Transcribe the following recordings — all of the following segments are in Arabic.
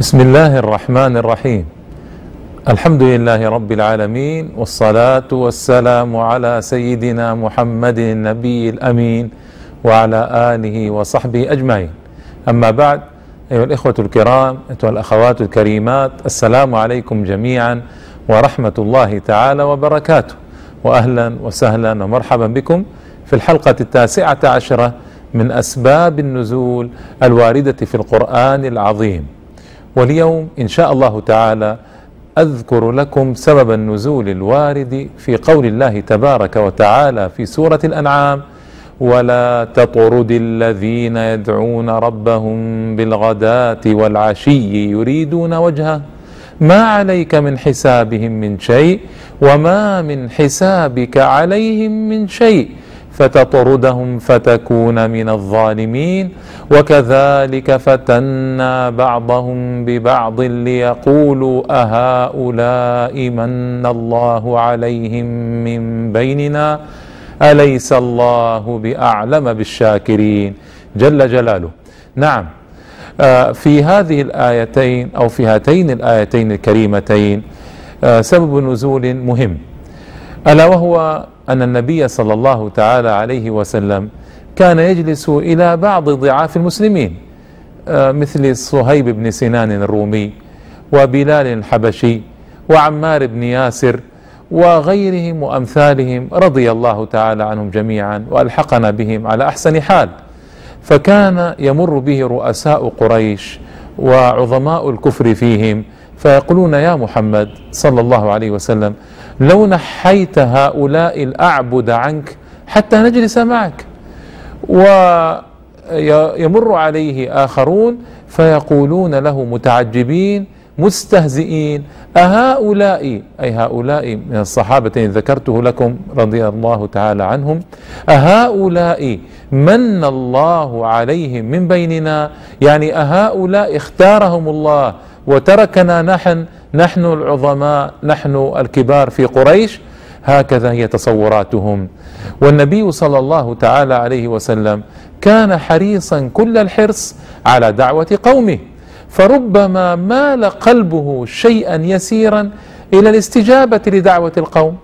بسم الله الرحمن الرحيم الحمد لله رب العالمين والصلاة والسلام على سيدنا محمد النبي الأمين وعلى آله وصحبه أجمعين أما بعد أيها الإخوة الكرام أيها الأخوات الكريمات السلام عليكم جميعا ورحمة الله تعالى وبركاته وأهلا وسهلا ومرحبا بكم في الحلقة التاسعة عشرة من أسباب النزول الواردة في القرآن العظيم واليوم إن شاء الله تعالى أذكر لكم سبب النزول الوارد في قول الله تبارك وتعالى في سورة الأنعام ولا تطرد الذين يدعون ربهم بالغداة والعشي يريدون وجهه ما عليك من حسابهم من شيء وما من حسابك عليهم من شيء فتطردهم فتكون من الظالمين وكذلك فتنا بعضهم ببعض ليقولوا أهؤلاء من الله عليهم من بيننا؟ أليس الله بأعلم بالشاكرين؟ جل جلاله. نعم. في هذه الآيتين أو في هاتين الآيتين الكريمتين سبب نزول مهم. ألا وهو أن النبي صلى الله تعالى عليه وسلم كان يجلس إلى بعض ضعاف المسلمين مثل صهيب بن سنان الرومي وبلال الحبشي وعمار بن ياسر وغيرهم وأمثالهم رضي الله تعالى عنهم جميعا وألحقنا بهم على أحسن حال. فكان يمر به رؤساء قريش وعظماء الكفر فيهم فيقولون يا محمد صلى الله عليه وسلم لو نحيت هؤلاء الأعبد عنك حتى نجلس معك. ويمر عليه آخرون فيقولون له متعجبين مستهزئين أهؤلاء أي هؤلاء من الصحابة ذكرته لكم رضي الله تعالى عنهم أهؤلاء من الله عليهم من بيننا؟ يعني أهؤلاء اختارهم الله وتركنا نحن نحن العظماء نحن الكبار في قريش هكذا هي تصوراتهم. والنبي صلى الله تعالى عليه وسلم كان حريصا كل الحرص على دعوة قومه فربما مال قلبه شيئا يسيرا إلى الاستجابة لدعوة القوم.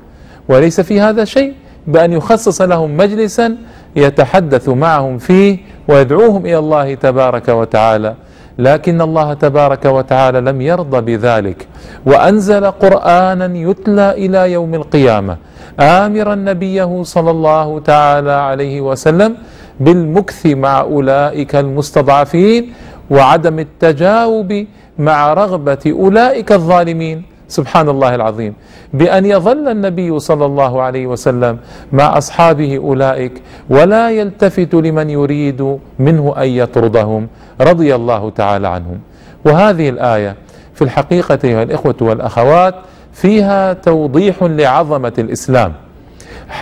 وليس في هذا شيء بأن يخصص لهم مجلسا يتحدث معهم فيه ويدعوهم إلى الله تبارك وتعالى. لكن الله تبارك وتعالى لم يرضى بذلك. وأنزل قرآنا يتلى إلى يوم القيامة. آمرا نبيه صلى الله تعالى عليه وسلم بالمكث مع أولئك المستضعفين وعدم التجاوب مع رغبة أولئك الظالمين. سبحان الله العظيم. بأن يظل النبي صلى الله عليه وسلم مع أصحابه أولئك ولا يلتفت لمن يريد منه أن يطردهم رضي الله تعالى عنهم. وهذه الآية في الحقيقة أيها الإخوة والأخوات فيها توضيح لعظمة الإسلام.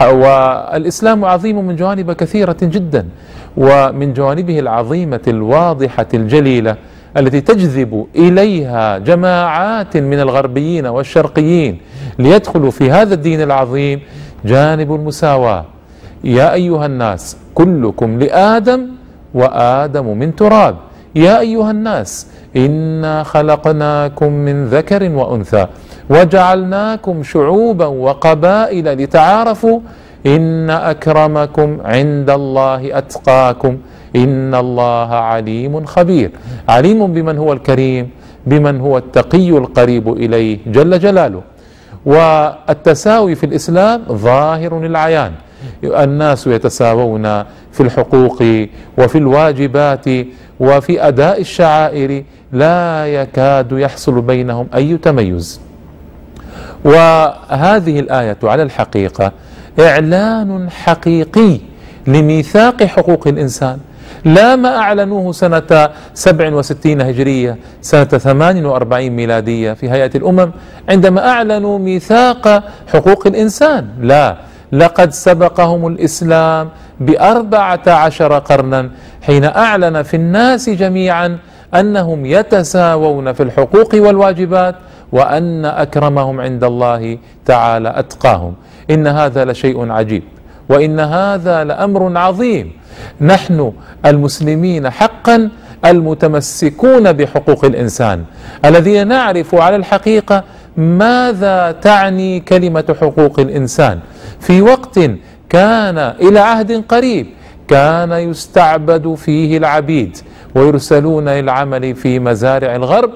والإسلام عظيم من جوانب كثيرة جدا ومن جوانبه العظيمة الواضحة الجليلة التي تجذب إليها جماعات من الغربيين والشرقيين ليدخلوا في هذا الدين العظيم. جانب المساواة. يا أيها الناس كلكم لآدم وآدم من تراب. يا أيها الناس إنا خلقناكم من ذكر وأنثى وجعلناكم شعوبا وقبائل لتعارفوا. إن أكرمكم عند الله أتقاكم. ان الله عليم خبير. عليم بمن هو الكريم بمن هو التقي القريب اليه جل جلاله. والتساوي في الاسلام ظاهر العيان الناس يتساوون في الحقوق وفي الواجبات وفي اداء الشعائر. لا يكاد يحصل بينهم اي تميز. وهذه الآية على الحقيقة إعلان حقيقي لميثاق حقوق الإنسان. لا ما أعلنوه سنة 67 هجرية سنة 48 ميلادية في هيئة الأمم عندما أعلنوا ميثاق حقوق الإنسان. لا لقد سبقهم الإسلام بأربعة عشر قرنا حين أعلن في الناس جميعا أنهم يتساوون في الحقوق والواجبات وأن أكرمهم عند الله تعالى أتقاهم. إن هذا لشيء عجيب وإن هذا لأمر عظيم. نحن المسلمين حقا المتمسكون بحقوق الإنسان. الذين نعرف على الحقيقة ماذا تعني كلمة حقوق الإنسان. في وقت كان إلى عهد قريب كان يستعبد فيه العبيد ويرسلون للعمل في مزارع الغرب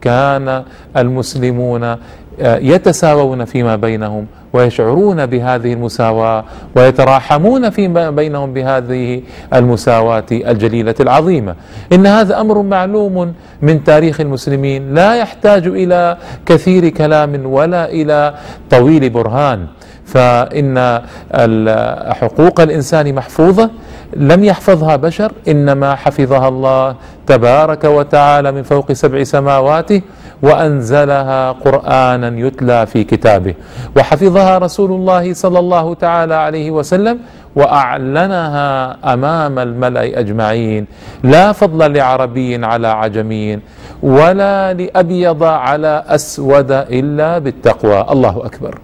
كان المسلمون يتساوون فيما بينهم. ويشعرون بهذه المساواة ويتراحمون فيما بينهم بهذه المساواة الجليلة العظيمة. إن هذا أمر معلوم من تاريخ المسلمين. لا يحتاج إلى كثير كلام ولا إلى طويل برهان. فإن حقوق الإنسان محفوظة لم يحفظها بشر إنما حفظها الله تبارك وتعالى من فوق سبع سماواته. وأنزلها قرآنا يتلى في كتابه. وحفظها رسول الله صلى الله تعالى عليه وسلم وأعلنها أمام الملأ أجمعين. لا فضل لعربي على عجمي ولا لأبيض على أسود إلا بالتقوى. الله أكبر.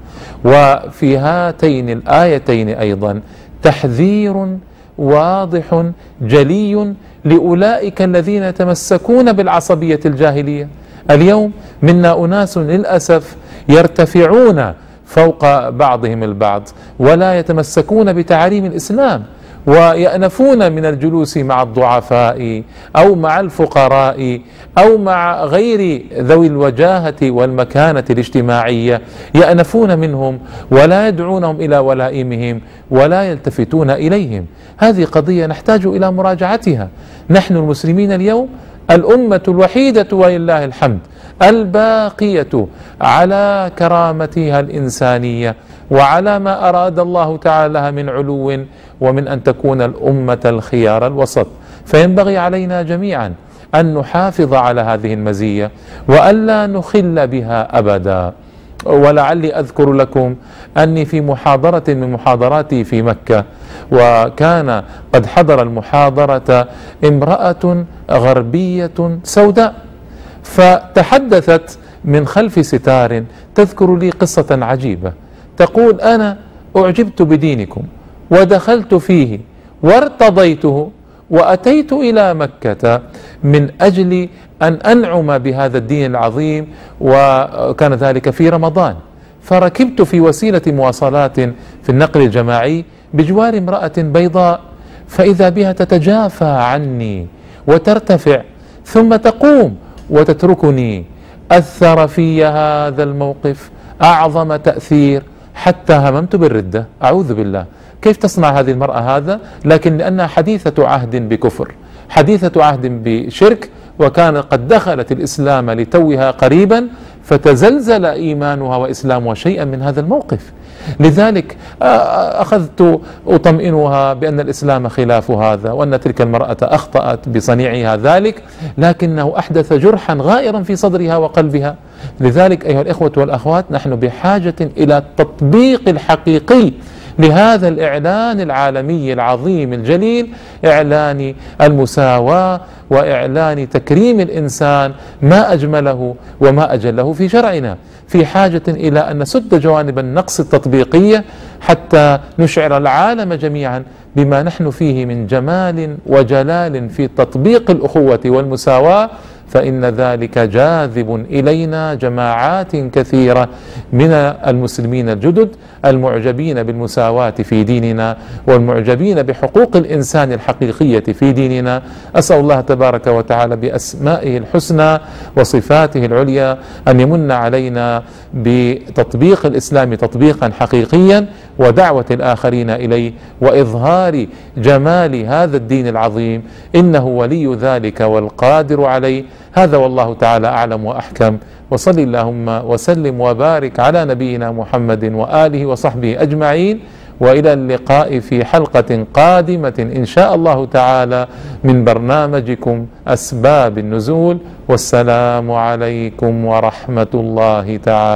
وفي هاتين الآيتين أيضا تحذير واضح جلي لأولئك الذين يتمسكون بالعصبية الجاهلية. اليوم منا أناس للأسف يرتفعون فوق بعضهم البعض ولا يتمسكون بتعاليم الإسلام ويأنفون من الجلوس مع الضعفاء أو مع الفقراء أو مع غير ذوي الوجاهة والمكانة الاجتماعية يأنفون منهم ولا يدعونهم إلى ولائمهم ولا يلتفتون إليهم. هذه قضية نحتاج إلى مراجعتها. نحن المسلمين اليوم الأمة الوحيدة ولله الحمد الباقية على كرامتها الإنسانية وعلى ما أراد الله تعالى من علو ومن أن تكون الأمة الخيار الوسط. فينبغي علينا جميعا أن نحافظ على هذه المزية وألا نخل بها أبدا. ولعلي أذكر لكم أني في محاضرة من محاضراتي في مكة وكان قد حضر المحاضرة امرأة غربية سوداء فتحدثت من خلف ستار تذكر لي قصة عجيبة. تقول أنا أعجبت بدينكم ودخلت فيه وارتضيته وأتيت إلى مكة من أجل أن أنعم بهذا الدين العظيم وكان ذلك في رمضان. فركبت في وسيلة مواصلات في النقل الجماعي بجوار امرأة بيضاء فإذا بها تتجافى عني وترتفع ثم تقوم وتتركني. أثر في هذا الموقف أعظم تأثير حتى هممت بالردة. أعوذ بالله. كيف تصنع هذه المرأة هذا؟ لكن لأنها حديثة عهد بكفر حديثة عهد بشرك وكان قد دخلت الإسلام لتوها قريبا فتزلزل إيمانها وإسلامها شيئا من هذا الموقف. لذلك أخذت أطمئنها بأن الإسلام خلاف هذا وأن تلك المرأة أخطأت بصنيعها ذلك لكنه أحدث جرحا غائرا في صدرها وقلبها. لذلك أيها الإخوة والأخوات نحن بحاجة إلى التطبيق الحقيقي لهذا الإعلان العالمي العظيم الجليل إعلان المساواة وإعلان تكريم الإنسان ما أجمله وما أجله في شرعنا. في حاجة إلى أن نسد جوانب النقص التطبيقية حتى نشعر العالم جميعا بما نحن فيه من جمال وجلال في تطبيق الأخوة والمساواة فإن ذلك جاذب إلينا جماعات كثيرة من المسلمين الجدد المعجبين بالمساواة في ديننا والمعجبين بحقوق الإنسان الحقيقية في ديننا. أسأل الله تبارك وتعالى بأسمائه الحسنى وصفاته العليا أن يمن علينا بتطبيق الإسلام تطبيقا حقيقيا ودعوة الآخرين إليه وإظهار جمال هذا الدين العظيم. إنه ولي ذلك والقادر عليه. هذا والله تعالى أعلم وأحكم. وصل اللهم وسلم وبارك على نبينا محمد وآله وصحبه أجمعين. وإلى اللقاء في حلقة قادمة إن شاء الله تعالى من برنامجكم أسباب النزول. والسلام عليكم ورحمة الله تعالى.